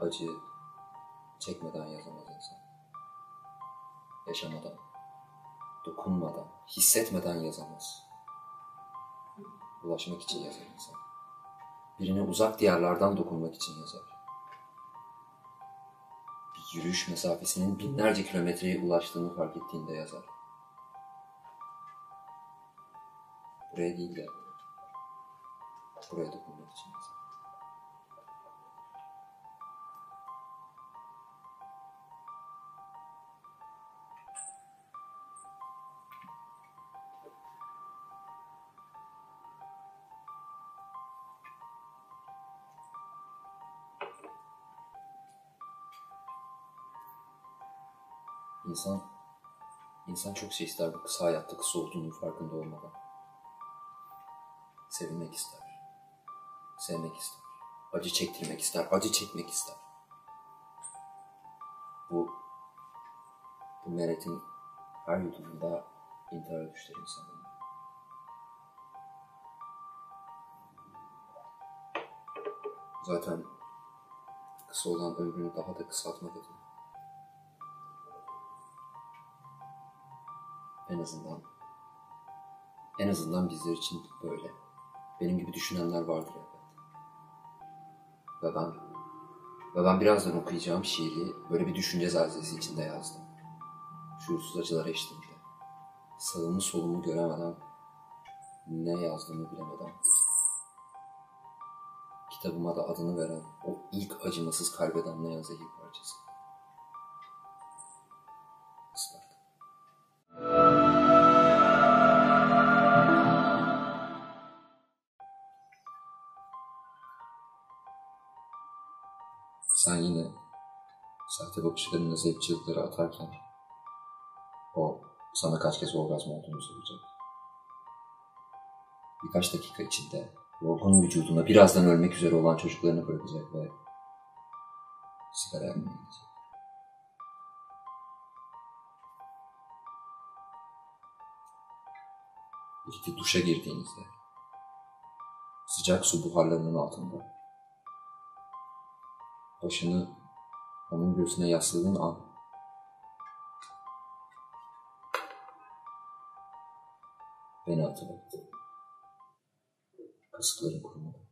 Acı çekmeden yazamaz insan. Yaşamadan, dokunmadan, hissetmeden yazamaz. Ulaşmak için yazar insan. Birine uzak diyarlardan dokunmak için yazar. Bir yürüyüş mesafesinin binlerce kilometreye ulaştığını fark ettiğinde yazar. Buraya değil de buraya dokunmak için yazar. İnsan, insan çok şey ister bu kısa hayatta kısa olduğunun farkında olmadan. Sevilmek ister. Sevmek ister. Acı çektirmek ister. Acı çekmek ister. Bu, bu meretin her yudumunda intihara düşer insanın. Zaten kısa olan ömrünü daha da kısaltmak adına. En azından en azından bizler için böyle. Benim gibi düşünenler vardır elbet. Ve ben ve ben birazdan okuyacağım şiiri böyle bir düşünce zelzesi içinde yazdım. Şuursuz acılar eşliğinde. Sağımı solumu göremeden ne yazdığımı bilemeden. Kitabıma da adını veren o ilk acımasız kalbe damlayan zehir parçası. Sen yine sahte bakışlarınla zevkçilikleri atarken o sana kaç kez orgazm olduğunu soracak. Birkaç dakika içinde yorgun vücuduna birazdan ölmek üzere olan çocuklarını bırakacak ve sigara yakmaya gidecek. İlk duşa girdiğinizde sıcak su buharlarının altında başını onun göğsüne yasladığın an beni hatırlattı. Kasıkların kurumadı.